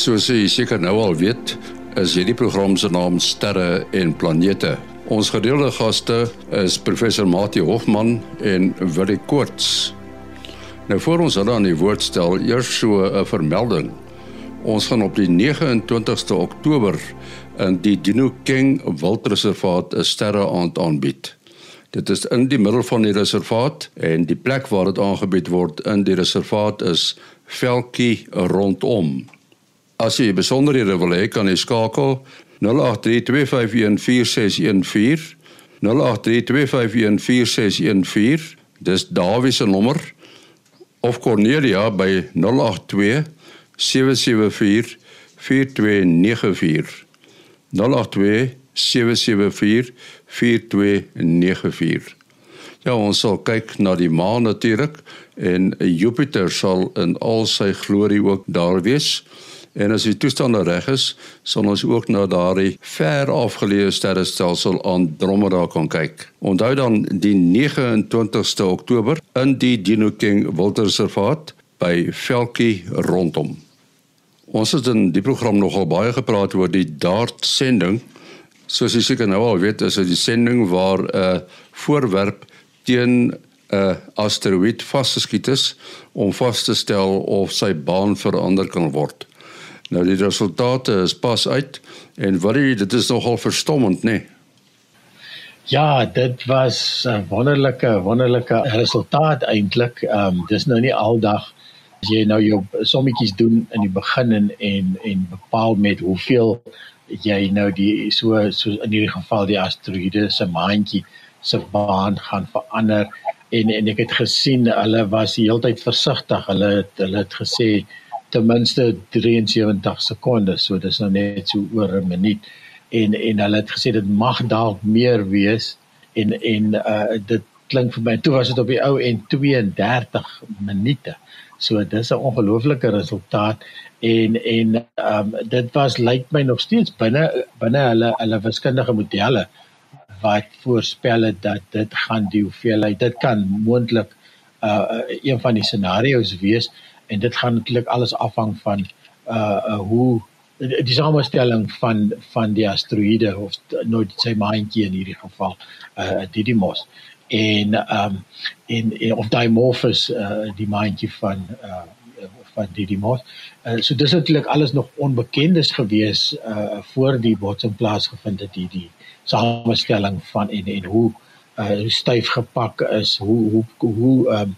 Soos jy seker nou al weet, is hierdie program se naam Sterre en Planete. Ons gedeelde gaste is professor Mati Hofman en Willie Koorts. Nou voor ons hulle aan die woord stel, eers so 'n vermelding. Ons gaan op die 29ste Oktober in die Dino King Wildreservaat 'n sterreaand aanbied. Dit is in die middel van die reservaat en die plek waar dit aangebied word in die reservaat is Velkie rondom. As jy besonderhede wil hê, kan jy skakel 0832514614 0832514614 dis Dawie se nommer. Of Cornelia by 082 774 4294 082 774 4294 Ja, ons sal kyk na die maan natuurlik en Jupiter sal in al sy glorie ook daar wees. En as die toestande reg is, sal ons ook na daardie ver afgeleë sterrestelsel Andromeda kan kyk. Onthou dan die 29ste Oktober in die Dino King Wildreservaat by Velkie rondom. Ons het in die program nogal baie gepraat oor die DART sending. Soos jy seker nou al weet, is dit die sending waar 'n uh, voorwerp teen 'n uh, asteroïde vasgeskiet is om vas te stel of sy baan verander kan word. Nou die resultate is pas uit en wat jy dit is nogal verstommend nê. Nee? Ja, dit was 'n wonderlike wonderlike resultaat eintlik. Ehm um, dis nou nie aldag as jy nou jou sommetjies doen in die begin en en en bepaal met hoeveel jy nou die so so in hierdie geval die asteroïde se maandjie se baan gaan verander en en ek het gesien hulle was die hele tyd versigtig. Hulle het, hulle het gesê ten minste 73 sekondes, so dis nou net so oor 'n minuut. En en hulle het gesê dit mag dalk meer wees en en uh dit klink vir my toe was dit op die ou en 32 minute. So dis 'n ongelooflike resultaat en en um dit was lyk my nog steeds binne binne hulle hulle wiskundige modelle wat voorspel het dat dit gaan die hoeveelheid dit kan moontlik uh een van die scenario's wees en dit gaan natuurlik alles afhang van uh, uh hoe die samestelling van van die asteroïde of nou sy maantjie in hierdie geval uh Didymos en um en, en of Dimorphos uh die maantjie van uh van Didymos. Uh, so dis natuurlik alles nog onbekendes gewees uh voor die botsing plaasgevind het hierdie samestelling van en en hoe uh styf gepak is, hoe hoe hoe um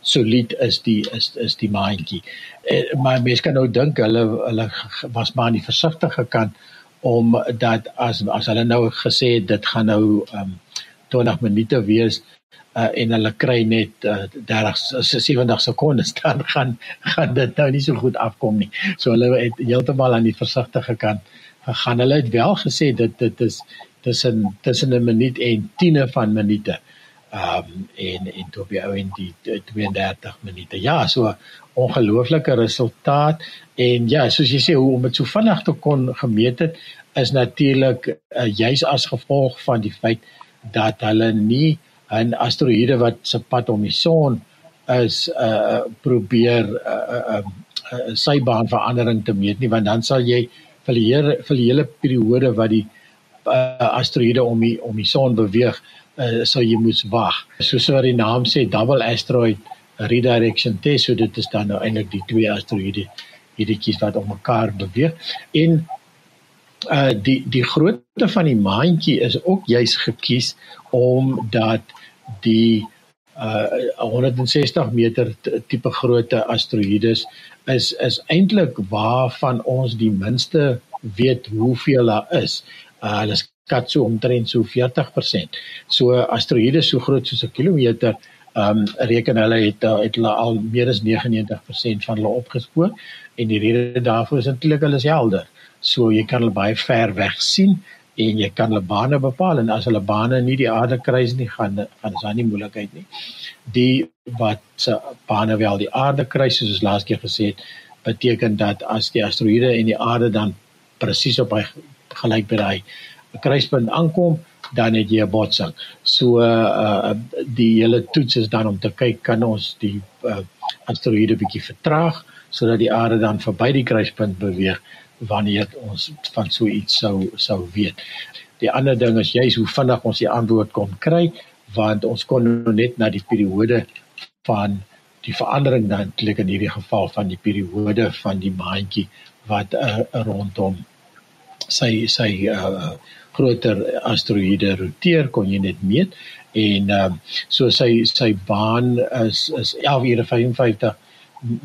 solied is die is is die maandjie. Eh, maar mense kan nou dink hulle hulle was maar aan die versigtige kant om dat as as hulle nou gesê het dit gaan nou um 20 minute wees uh, en hulle kry net uh, 30 70 sekondes dan gaan gaan dit nou nie so goed afkom nie. So hulle het heeltemal aan die versigtige kant gegaan. Hulle het wel gesê dit dit is tussen tussen 'n minuut en 10e van minute ehm um, en en toe by ou in die 32 minute. Ja, so ongelooflike resultaat en ja, soos jy sê hoe om dit so vinnig te kon gemeet het is natuurlik uh, juis as gevolg van die feit dat hulle nie 'n asteroïde wat se pad om die son is uh probeer uh, uh, uh sy baanverandering te meet nie want dan sal jy vir die hele vir die hele periode wat die uh, asteroïde om die om die son beweeg uh, sou jy moes wag. Soos wat die naam sê, double asteroid redirection test, so dit is dan nou eintlik die twee asteroïde hierdie wat om mekaar beweeg en uh die die grootte van die maantjie is ook juis gekies omdat die uh 160 meter tipe grootte asteroïdes is is eintlik waarvan ons die minste weet hoeveel daar is. Uh hulle skat so omtrent so 40%. So asteroïde so groot soos 'n kilometer, ehm um, reken hulle het uh, het hulle al meer as 99% van hulle opgespoor en die rede daarvoor is eintlik hulle is helder. So jy kan hulle baie ver weg sien en jy kan hulle bane bepaal en as hulle bane nie die aarde kruis nie gaan gaan is daar nie moeilikheid nie. Die wat se bane wel die aarde kruis soos ons laas keer gesê het, beteken dat as die asteroïde en die aarde dan presies op hy gelyk by daai 'n kruispunt aankom, dan het jy 'n botsing. So uh die hele toets is dan om te kyk kan ons die uh, asteroïde bietjie vertraag sodat die aarde dan verby die kruispunt beweeg wanneer ons van so iets sou sou weet. Die ander ding is juis hoe vinnig ons die antwoord kon kry want ons kon nou net na die periode van die verandering dan klik in hierdie geval van die periode van die maandjie wat uh, rondom sy sy uh, groter asteroïde roteer kon jy net meet. En uh, so sy sy baan is is 11 ure 55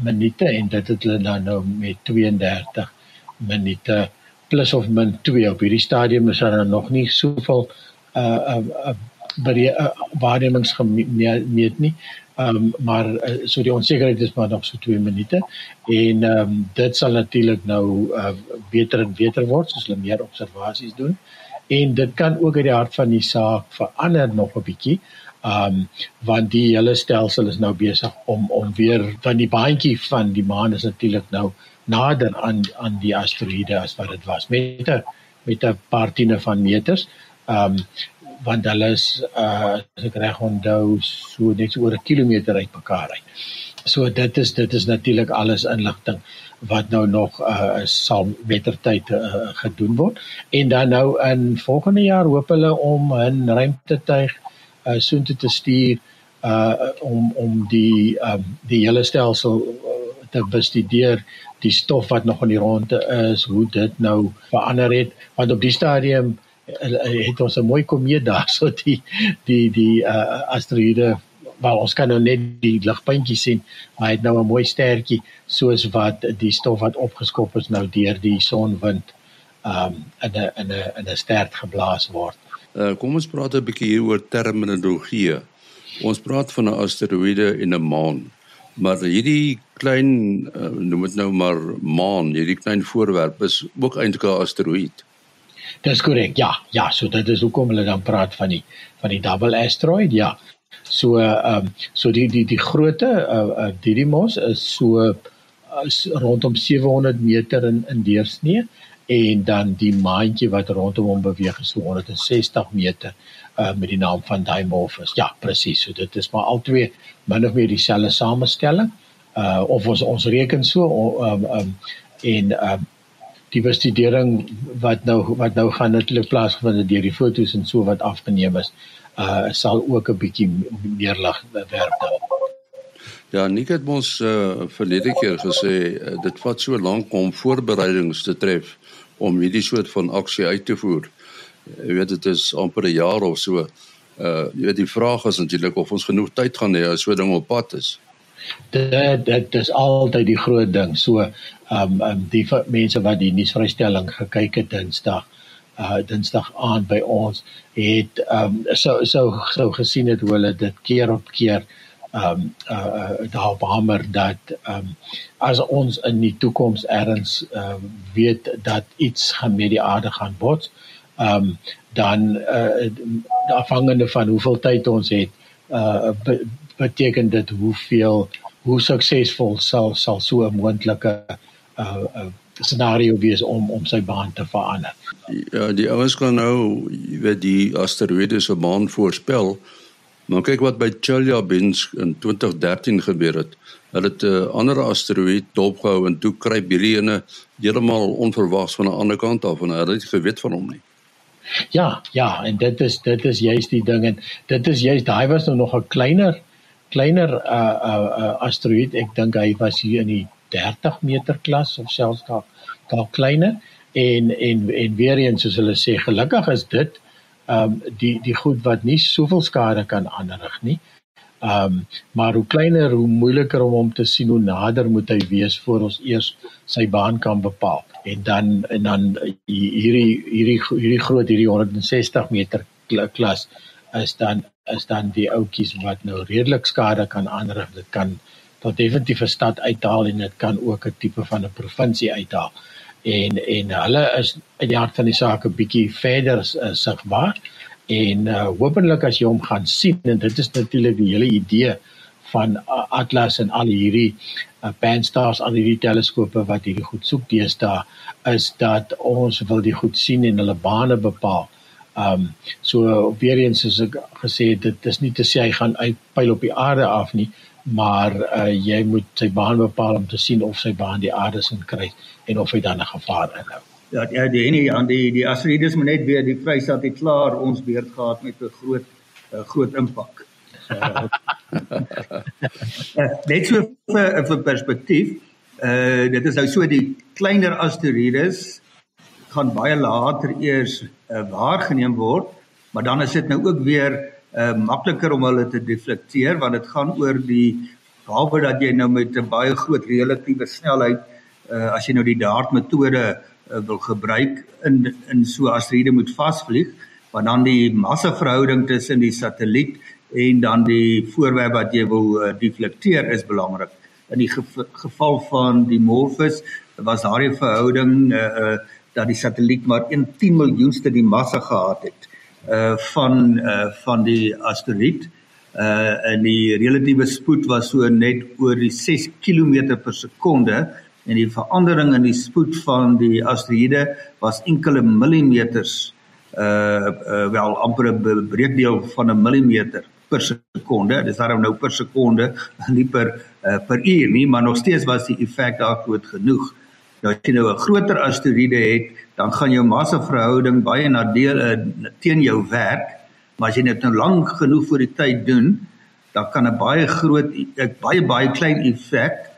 minute en dit het hulle dan nou met 32 minute plus of min 2 op hierdie stadium is daar nog nie soveel uh uh, uh waarnemings gemeet nie. Ehm um, maar uh, so die onsekerheid is maar nog so 2 minute. En ehm um, dit sal natuurlik nou uh, beter en beter word soos hulle meer observasies doen en dit kan ook uit die hart van die saak verander nog 'n bietjie. Um, want die hele stelsel is nou besig om om weer van die baantjie van die maan is natuurlik nou nader aan aan die asteroïde as wat dit was met 'n met 'n paar tiene van meters. Um, want hulle is uh as ek reg onthou so net so oor 'n kilometer uit mekaar uit. So dit is dit is natuurlik alles inligting wat nou nog uh sal mettertyd uh, gedoen word. En dan nou in volgende jaar hoop hulle om 'n ruimtetuig uh soontoe te stuur uh om om die um die hele stelsel te bestudeer. Die stof wat nog in die ronde is hoe dit nou verander het. Want op die stadium het ons 'n mooi komeet daar so die die die uh, asteroïde wel ons kan nou net die ligpuntjie sien maar hy het nou 'n mooi stertjie soos wat die stof wat opgeskop is nou deur die sonwind um in 'n in 'n in 'n stert geblaas word. Uh, kom ons praat 'n bietjie hier oor terminologie. Ons praat van 'n asteroïde en 'n maan. Maar hierdie klein uh, noem dit nou maar maan, hierdie klein voorwerp is ook eintlik 'n asteroïde. Dis korrek. Ja, ja, so dit is hoekom hulle dan praat van die van die double asteroid. Ja. So ehm um, so die die die grootte uh, uh Didymos is so is rondom 700 meter in in deursnee en dan die maantjie wat rondom hom beweeg is so 160 meter uh met die naam van Dimorphos. Ja, presies. So dit is maar albei min of meer dieselfde samestelling. Uh of ons ons reken so ehm um, um, en ehm um, die bestudering wat nou wat nou gaan natuurlik plaasgevind deur die fotos en so wat afgeneem is uh sal ook 'n bietjie meer lig werp daar. Ja, Nik het ons uh verlede keer gesê uh, dit vat so lank om voorbereidings te tref om hierdie soort van aksie uit te voer. Jy weet dit is amper 'n jaar of so. Uh jy weet die vraag is natuurlik of ons genoeg tyd gaan hê as so 'n ding op pad is dit dit is altyd die groot ding. So ehm um, um, die mense wat die nuusvrystelling gekyk het Dinsdag uh Dinsdag aan by ons het ehm um, so so so gesien het hoe hulle dit keer op keer ehm um, uh daar behamer dat ehm um, as ons in die toekoms erns uh weet dat iets gaan met die aarde gaan bots ehm um, dan uh afhangende van hoeveel tyd ons het uh beteken dit hoeveel hoe suksesvol sal sal so 'n moontlike uh, uh scenario wees om om sy baan te verander. Ja, die ouens kan nou weet die asteroïde se baan voorspel. Maar kyk wat by Chelyabinsk in 2013 gebeur het. Hulle het 'n uh, ander asteroïde dopgehou en toe kry hierdie ene heeltemal onverwags van 'n ander kant af en hulle het geweet van hom nie. Ja, ja, en dit is dit is juist die ding en dit is juist daai was nou nog 'n kleiner kleiner uh uh, uh asteroïde. Ek dink hy was hier in die 30 meter klas of selfs dalk dalk kleiner en en en weer eens soos hulle sê gelukkig is dit um die die goed wat nie soveel skade kan aanrig nie. Um maar hoe kleiner hoe moeiliker om hom te sien hoe nader moet hy wees voor ons eers sy baan kan bepaal. En dan en dan hierdie hierdie hierdie groot hierdie 160 meter klas is dan is dan die ouetjies wat nou redelik skade kan aanrig. Dit kan tot definitief 'n stad uithaal en dit kan ook 'n tipe van 'n provinsie uithaal. En en hulle is uit die hart van die saak 'n bietjie verder uh, sigbaar. En uh, hopelik as jy hom gaan sien en dit is natuurlik die hele idee van uh, Atlas en al hierdie uh, Pan-STARRS al hierdie teleskope wat hierdie goed soek deesdae is dat ons wil die goed sien en hulle bane bepaal. Ehm um, so weer eens soos ek gesê het dit is nie te sê hy gaan uitpyl op die aarde af nie maar uh, jy moet sy baan bepaal om te sien of sy baan die aarde sin kry en of hy dan 'n gevaar inhou. Ja, ja, die ene aan die die asteroïdes moet net weer die Vrystaat het klaar ons beurt gehad met 'n groot uh, groot impak. uh, net so vir vir perspektief, uh dit is nou so die kleiner asteroïdes gaan baie later eers uh, waargeneem word, maar dan is dit nou ook weer uh makliker om hulle te deflekteer want dit gaan oor die behalwe dat jy nou met 'n baie groot relatiewe snelheid uh as jy nou die dart metode uh, wil gebruik in in so asteroïde moet vasvlieg want dan die massa verhouding tussen die satelliet en dan die voorwerp wat jy wil uh, deflekteer is belangrik. In die gev geval van die Morphus was daardie verhouding uh, uh dat die satelliet maar 1 10 miljoenste die massa gehad het uh van uh van die asteroïde. Uh en die relatiewe spoed was so net oor die 6 km per sekonde. En die verandering in die spoed van die asteroïde was enkele millimeters uh, uh wel amper 'n breekdeel van 'n millimeter per sekonde. Dis daarom nou per sekonde nie per uh, per uur nie maar nog steeds was die effek daar groot genoeg Nou as jy nou 'n groter asteroïde het, dan gaan jou massa verhouding baie nadeel uh, teen jou werk, maar as jy dit nou lank genoeg vir die tyd doen, dan kan 'n baie groot 'n baie baie klein effek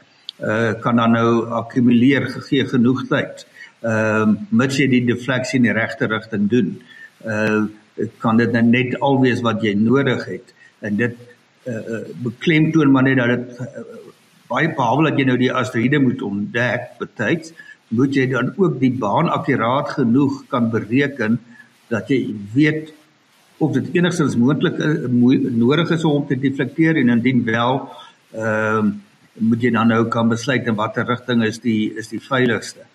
uh kan dan nou akkumuleer gegee genoeg tyd. Ehm uh, mits jy die defleksie in die regte rigting doen. Uh kan dit nou net alwees wat jy nodig het en dit uh beklemtoon maar net dat dit uh, baie behalwe dat jy nou die asteroïde moet ontdek betyds moet jy dan ook die baan akkuraat genoeg kan bereken dat jy weet of dit enigstens moontlik eh, nodig is om te deflekteer en indien wel ehm uh, moet jy dan nou kan besluit in watter rigting is die is die veiligste.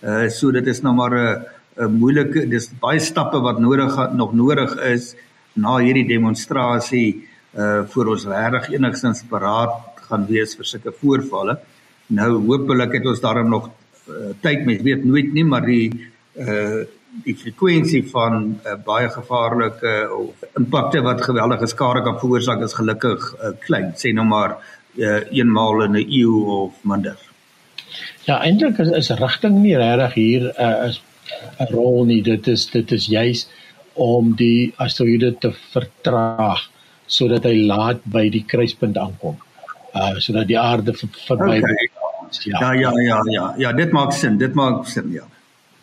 Uh so dit is nou maar 'n 'n moeilike dis baie stappe wat nodig nog nodig is na hierdie demonstrasie uh vir ons regtig enigstens paraat gaan wees vir sulke voorvalle. Nou hopelik het ons daarom nog uh, tyd met weet nooit nie, maar die uh die frekwensie van uh, baie gevaarlike of impakte wat geweldige skade kan veroorsaak is gelukkig uh, klein. Sê nou maar uh, eenmaal in 'n eeu of minder. Ja, eintlik is, is rigting nie regtig hier uh, is 'n rol nie. Dit is dit is juis om die asteroïde te vertraag sodat hy laat by die kruispunt aankom uh sodat die aarde verby okay. ja. ja ja ja ja. Ja dit maak sin dit maak sin ja.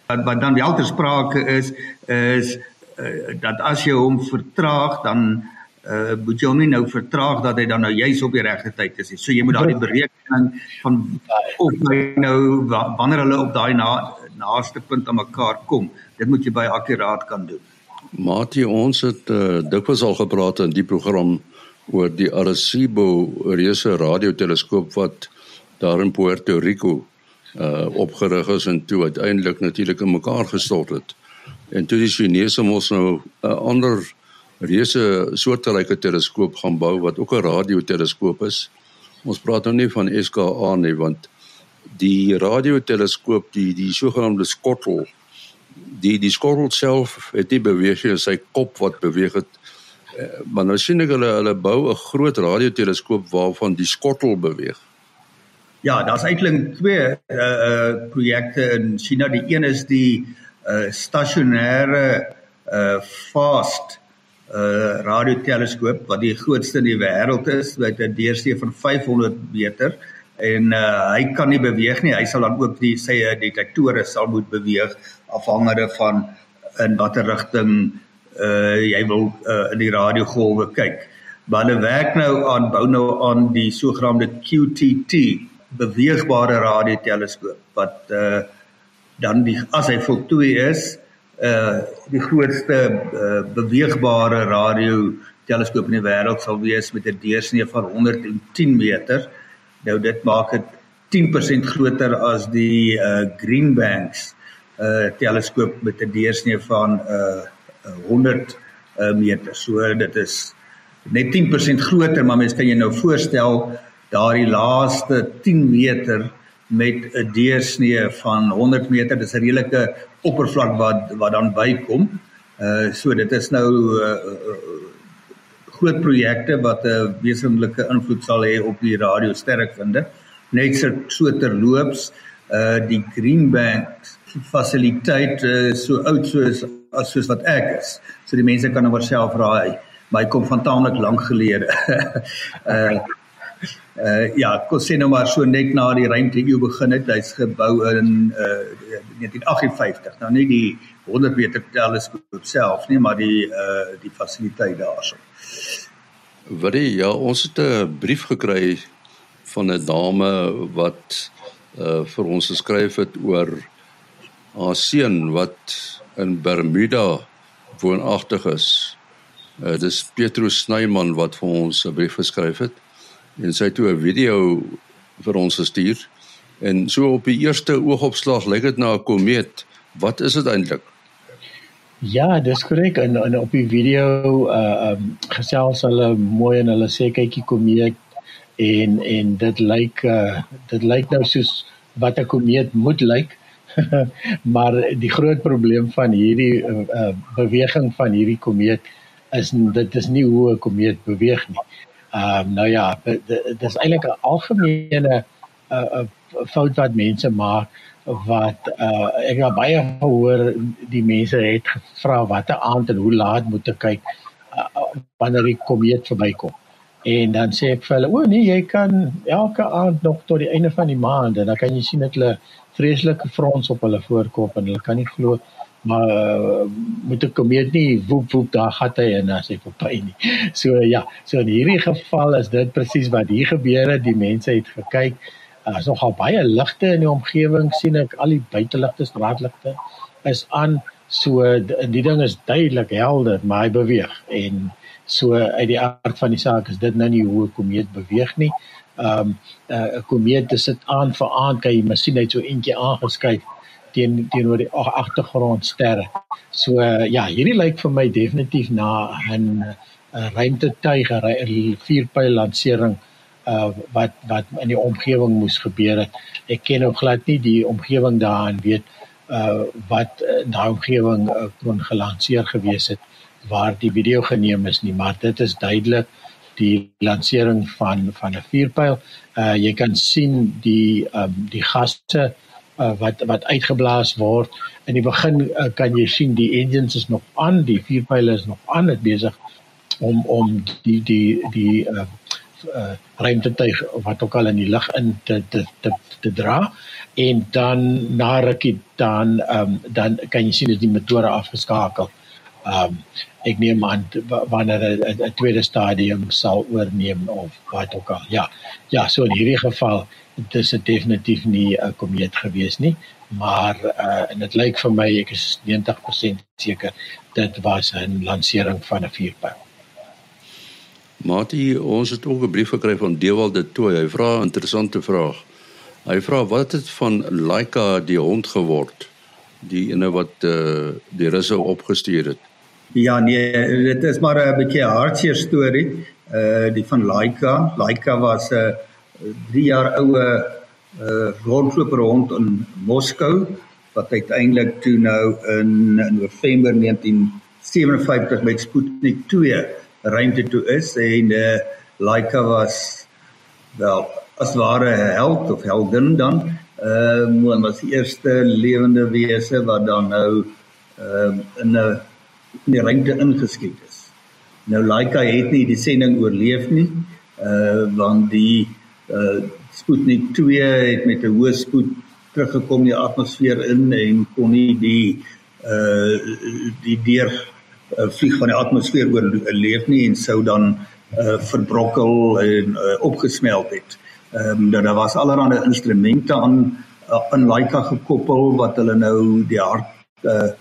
Wat, wat dan wel ter sprake is is uh, dat as jy hom vertraag dan uh moet jy hom nie nou vertraag dat hy dan nou juis op die regte tyd is nie. So jy moet daai berekening van of hy nou wanneer hulle op daai na, naaste punt aan mekaar kom dit moet jy baie akkuraat kan doen. Matie ons het uh, dikwels al gepraat in die program oor die Arecibo reuse radioteleskoop wat daar in Puerto Rico uh opgerig is en toe uiteindelik natuurlik in mekaar gestort het. En toe die Chinese mos nou 'n ander reuse soortgelyke teleskoop gaan bou wat ook 'n radioteleskoop is. Ons praat nou nie van SKA nie want die radioteleskoop die die sogenaamde skottel die die skottel self het nie beweeg nie, sy kop wat beweeg het Eh, maar nou sien ek hulle hulle bou 'n groot radioteleskoop waarvan die skottel beweeg. Ja, daar's eintlik twee uh uh projekte in China. Die een is die uh stasionêre uh fast uh radioteleskoop wat die grootste in die wêreld is met 'n deursnee van 500 meter en uh hy kan nie beweeg nie. Hy sal dan ook die sy detektore sal moet beweeg afhangende van in watter rigting uh jy wil uh, in die radiogolwe kyk. Maar hulle werk nou aan bou nou aan die sogenaamde QTT beweegbare radioteleskoop wat uh dan die as hy voltooi is uh die grootste uh, beweegbare radio teleskoop in die wêreld sal wees met 'n deursnee van 110 meter. Nou dit maak dit 10% groter as die uh Green Banks uh teleskoop met 'n deursnee van uh 100 uh, meter. So dit is net 10% groter, maar mens kan jy nou voorstel daardie laaste 10 meter met 'n deursnee van 100 meter. Dis 'n redelike oppervlak wat wat dan bykom. Uh so dit is nou uh, groot projekte wat 'n wesenlike invloed sal hê op die radiosterkvinde. Net so, so terloops, uh die Greenbank fasiliteit uh, so oud soos as soos wat ek is. So die mense kan oor self raai. My kom van taamlik lank gelede. uh uh ja, kon sê nou maar so net na die ruimte EU begin het, hy's gebou in uh 1958. Nou nie die 100 meter teleskoop self nie, maar die uh die fasiliteit daarso. Wat die ja, ons het 'n brief gekry van 'n dame wat uh vir ons geskryf het oor haar seun wat in Bermuda woonagtig is. Uh dis Petrus Snyman wat vir ons 'n brief geskryf het en sy het 'n video vir ons gestuur. En so op die eerste oogopslag lyk dit na 'n komeet. Wat is dit eintlik? Ja, dis korrek. En, en op die video uh um gesels hulle mooi en hulle sê kykie komeet en en dit lyk uh dit lyk nou soos wat 'n komeet moet lyk. maar die groot probleem van hierdie uh, uh beweging van hierdie komeet is dit is nie hoe 'n komeet beweeg nie. Ehm um, nou ja, dit is eintlik 'n algemene uh, uh, fout wat mense maak wat uh, ek het baie gehoor die mense het gevra watter aand en hoe laat moet ek kyk uh, wanneer die komeet verbykom. En dan sê ek vir hulle, "O nee, jy kan elke aand nog tot die einde van die maand en dan kan jy sien dat hulle vreeslike frons op hulle voorkop en hulle kan nie glo maar uh, moet ek kom weet nie woep woep daar gaan hy en as hy verby nie. So ja, so in hierdie geval is dit presies wat hier gebeur het. Die mense het gekyk. Daar's nogal baie ligte in die omgewing sien ek al die buiteligte, straatligte is aan. So die, ding is duidelik helder, maar hy beweeg en so uit die aard van die saak is dit nou nie hoe 'n komeet beweeg nie. Ehm um, uh, 'n komeet sit aan vir aan kan jy masjien net so eentjie aangeskyk teen teenoor die agtergrondsterre. So uh, ja, hierdie lyk vir my definitief na 'n uh, ruimtetuig, 'n vierpyl lansering uh wat wat in die omgewing moes gebeur het. Ek ken ook glad nie die omgewing daarin weet uh wat in daai omgewing uh, kon gelanseer gewees het waar die video geneem is nie, maar dit is duidelik die lansering van van 'n vierpyl. Uh jy kan sien die um die gaste uh wat wat uitgeblaas word. In die begin uh, kan jy sien die engines is nog aan, die vierpyle is nog aan, dit besig om om die die die uh, uh ruimtetuig wat ook al in die lug in te te te te dra en dan na rukkie dan ehm um, dan kan jy sien dat die motore afgeskakel. Ehm um, ek neem aan wanneer 'n tweede stadium sal oorneem of wat ook al. Ja. Ja, so in hierdie geval dit is definitief nie 'n komeet gewees nie, maar uh en dit lyk vir my ek is 90% seker dit was 'n lansering van 'n vuurpyl. Matie, ons het ook 'n brief gekry van Dewald de Tooi. Hy vra 'n interessante vraag. Hy vra wat het van Laika die hond geword? Die ene wat uh die russe opgestuur het. Ja nee, dit is maar 'n bietjie hartseer storie. Uh die van Laika. Laika was 'n uh, 3 jaar oue uh, rondloper hond in Moskou wat uiteindelik toe nou in November 1957 met Sputnik 2 ruimte toe is en uh, Laika was wel as ware held of heldin dan ehm uh, was die eerste lewende wese wat dan nou ehm uh, in 'n in die ruimte ingeskiet is. Nou Laika het nie die sending oorleef nie uh want die uh Sputnik 2 het met 'n hoë spoed teruggekom in die atmosfeer in en kon nie die uh die deur vlieg van die atmosfeer oorleef nie en sou dan uh verbrokkel en uh, opgesmelt het. Ehm um, daar was allerlei instrumente aan uh, in Laika gekoppel wat hulle nou die hart uh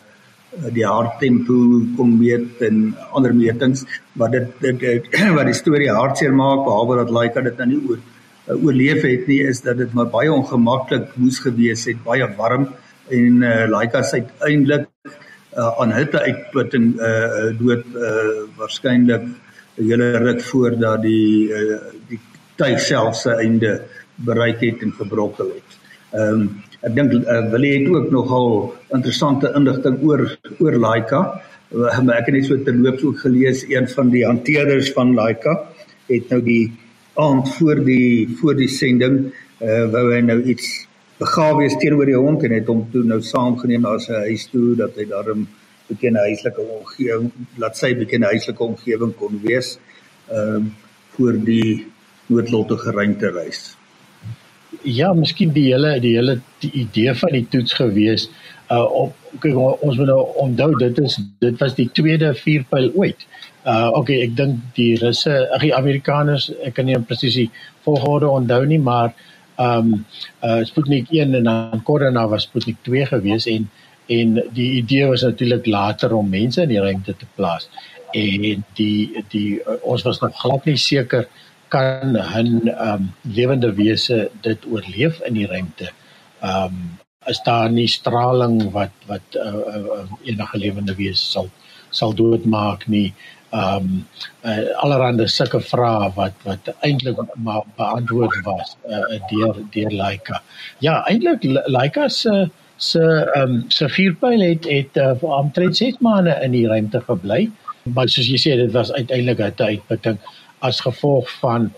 die harttempo kon meet en ander metings wat dit, dit, dit wat die storie hartseer maak behalwe dat Laika dit nou nie oor uh, oorleef het nie is dat dit maar baie ongemaklik moes gewees het, baie warm en uh, Laika se uiteindelik uh, aan hitte uitputting uh, dood uh, waarskynlik 'n hele ruk voordat die uh, die tuig self se einde bereik het en verbrokkel het. Ehm um, ek dink uh, Willie het ook nogal interessante inligting oor oor Laika. maar ek het net so terloops ook gelees een van die hanteerders van Laika het nou die aand voor die voor die sending uh wou hy nou iets begawe wees teenoor die hond en het hom toe nou saamgeneem na sy huis toe dat hy daarom bekende huislike omgewing laat sy bekende huislike omgewing kon wees ehm um, voor die noodlottige ruimtereis. Ja, miskien die hele die hele die idee van die toets gewees uh op kyk ons moet nou onthou dit is dit was die tweede vuurpyl ooit. Uh okay, ek dink die Russe, ag die Amerikaners, ek kan nie presies die volgorde onthou nie, maar um uh Sputnik 1 en dan Corona was Sputnik 2 gewees en en die idee was natuurlik later om mense in die ruimte te plaas. En die die uh, ons was nog glad nie seker kan 'n um lewende wese dit oorleef in die ruimte. Um is daar nie straling wat wat uh, uh, enige lewende wese sal sal doodmaak nie. Um uh, allerhande sulke vrae wat wat eintlik maar beantwoord was uh, deur deur Laika. Ja, eintlik Laika se se um se vuurpyl het het uh, omtrent 6 maande in die ruimte gebly. Maar soos jy sê dit was uiteindelik 'n uitputting as gevolg van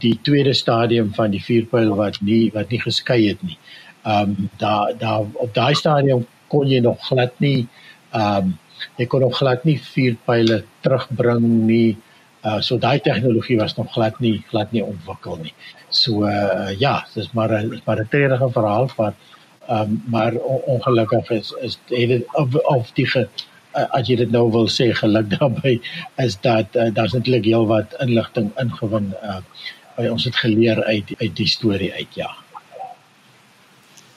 die tweede stadium van die vuurpyl wat nie wat nie geskei het nie. Ehm um, daar daar op daai stadium kon jy nog glad nie ehm um, jy kon nog glad nie vuurpyle terugbring nie. Uh so daai tegnologie was nog glad nie glad nie ontwikkel nie. So uh ja, dis maar 'n maar 'n treurige verhaal van ehm um, maar ongelukkig is is dit of, of die ge, uh, as jy dit nou wil sê geluk daarbey is dat uh, daar's eintlik heel wat inligting ingewin uh ons het geleer uit uit die storie uit ja.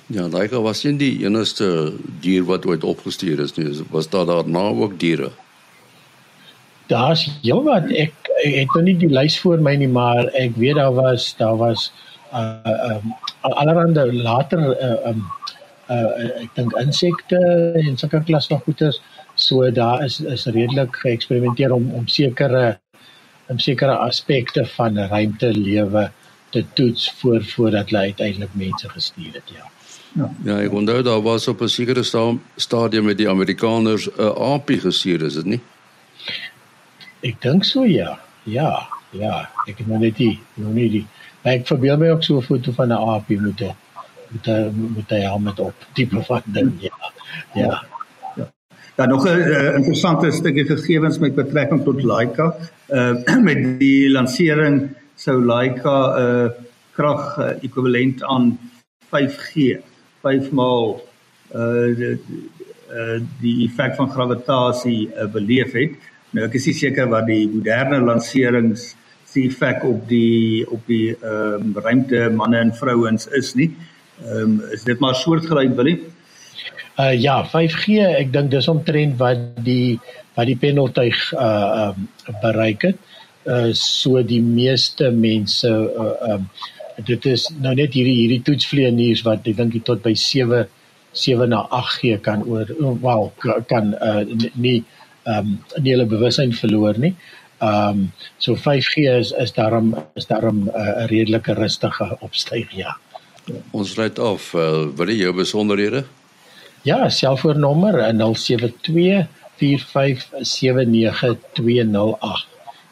Ja, Laika was nie die enigste dier wat ooit opgestuur is nie. Was daar daarna ook diere? Daar's heelwat. Ek, ek het nou nie die lys voor my nie, maar ek weet daar was daar was uh um allerhande later uh um uh ek dink insekte en sulke klas van goeters. So daar is is redelik geëksperimenteer om om sekere om sekere aspekte van ruimtelewe te toets voor voordat hulle uiteindelik mense gestuur het, ja. Ja, ja ek onthou daar was op 'n sekere stadium met die Amerikaners 'n uh, aapie gestuur, is dit nie? Ek dink so ja. Ja, ja, ek het nou net die nou nie die ek verbeel my ook so 'n foto van 'n aapie met 'n met 'n met 'n helm op tipe van ding, ja. Ja. Ja. Dan nog 'n uh, interessante stukkie gegevens met betrekking tot Laika. Uh met die lansering sou Laika 'n uh, krag uh, ekwivalent aan 5G 5 maal uh die uh die effek van gravitasie uh, beleef het. Nou ek is nie seker wat die moderne lanserings se effek op die op die ehm um, ruimte manne en vrouens is nie. Ehm um, is dit maar soortgelyk wil nie? Uh ja, 5G, ek dink dis omtrent wat die wat die pendeltuig uh um, bereik het. Uh so die meeste mense uh um uh, dit is nou net hierdie hierdie toetsvlieëniers wat ek dink tot by 7 7 na 8 gee kan oor wel kan uh, nie um, nie hulle bewussyn verloor nie. Um, so 5G is is daarom is daarom uh, 'n uh, redelike rustige opstyg ja. Ons ry af uh, wil jy jou besonderhede? Ja, selfoonnommer 072 4579208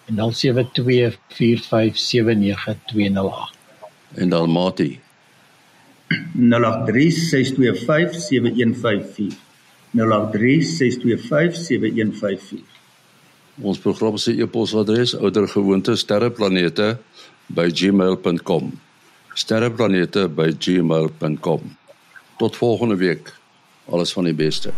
en 072 4579208 en dan Mati. 0836257154 0836257154 Ons program se e-posadres oudergewoonte sterreplanete@gmail.com sterreplanete@gmail.com Tot volgende week. Alles van die beste.